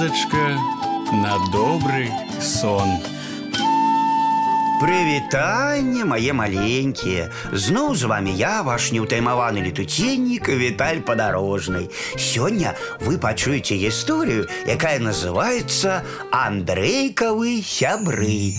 казачка на добрый сон. Прывітанне мае маленькія Зноў з вами я ваш неўтаймаваны летуценнік Віталь падарожнай Сёння вы пачуеце гісторыю, якая называется Андрэйкавы сябры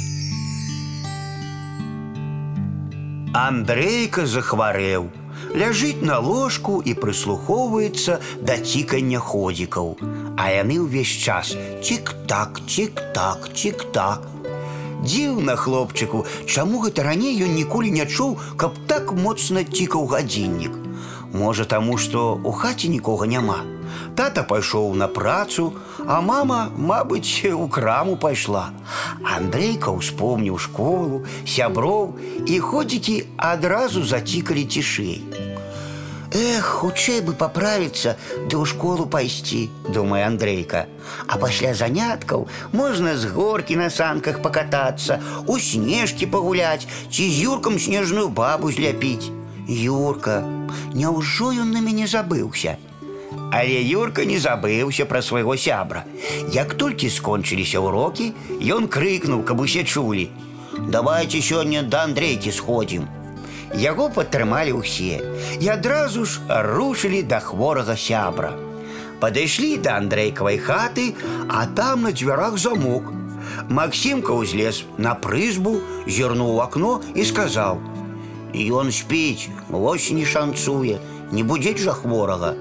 Андрейка захварэў Ляжыць на ложку і прыслухоўваецца да цікання ходзікаў А яны ўвесь час цік-так, цік-так, цік-так Дзіўна хлопчыку, чаму гэта раней ён ніколі не чуў, каб так моцна цікаў гадзіннік. Можа, таму, што ў хаце нікога няма. Тата пайшоў на працу, а мама, мабыць, у краму пайшла. Андрейка ўспомніў школу, сяброў і ходзікі адразу зацікалі цішэй. Эх, хутчэй бы паправіцца ды ў школу пайсці, думае Андрейка. А пасля заняткаў можна з горкі на санках пакатацца, у снежкі пагуляць ці з юркам снежную бабу зляпіць. Юрка, няўжо ён на мяне забыўся. Але Юрка не забыўся пра свайго сябра. Як толькі скончыліся ўрокі, ён крыкнуў, каб усе чулі: « Давайте сёння да Андрейкі сходзім. Яго падтрымалі ўсе і адразу ж рушылі да хворага сябра. Падышлі да Андрэйкавай хаты, а там на дзвярах замок. Максімка ўзлез на прызбу, зірнуў у акно і сказаў: « Ён спіць, вось не шанцуе, не будзець жа хворага.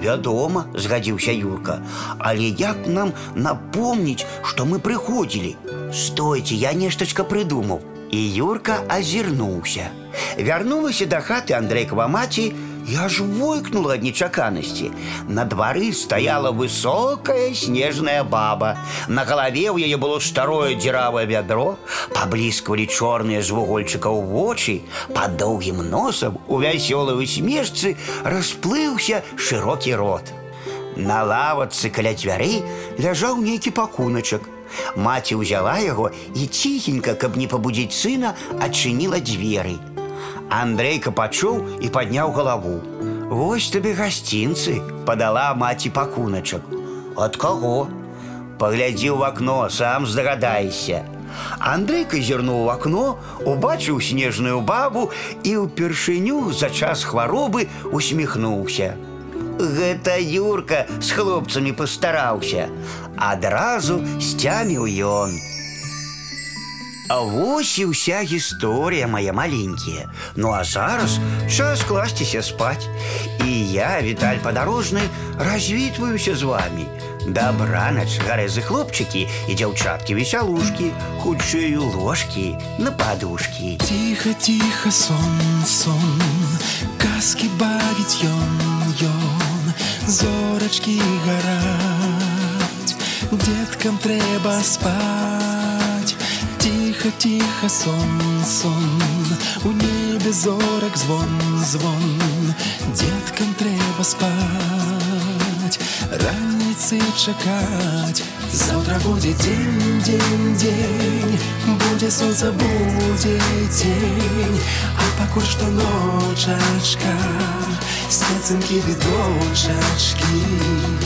Вядома, згадзіўся Юрка, але як нам напомніць, што мы прыходзілі. Стойце, я нештачка прыдумаў. І Юрка азірнуўся. Вярнулася да хаты Андрэйкава маці і аж войкнула ад нечаканасці. На двары стаяла высокая снежная баба. На галаве ў яе было старое дзіравае вядро, паблісквалі чорныя з вугольчыкаў вочы, пад доўгім носам у вясёлай усмешцы расплыўся шырокі рот. На лавацы каля дзвярэй ляжаў нейкі пакуначак. Маці ўзяла яго і ціхенька, каб не пабудзіць сына, адчыніла дзверы. Андрейка пачуў і падняў галаву. Вось табе гасцінцы, падала маці пакуначак. Ад каго? Паглядзі ў акно, сам здагадаешся. Андрейка зірнуў у акно, убачыў снежную бабу і ўпершыню за час хваробы усміхнуўся. Гэта Юрка з хлопцамі пастараўся. Адразу сцяміў ён. А вось і ўся гісторыя моя маленькія. Ну а зараз час класціся спаць. І я, Віталь падарожны, развітваюся з вами. Дабранач, гарэзы хлопчыкі і дзяўчаткі весялушкі, хутчэй ложкі на падушкі. Тихо, тихо, сон, сон, казкі бавіць ён, ён, зорачкі гараць, Деткам трэба спаць. Тихо, тихо, сон, сон, у небе зорак звон, звон, Деткам трэба спаць, раніцы чакаць. Заўтра будзе дзень, дзень, дзень, будзе сонца, будзе дзень, а пакуль што ночачка, спецынкі відочачкі. Тихо,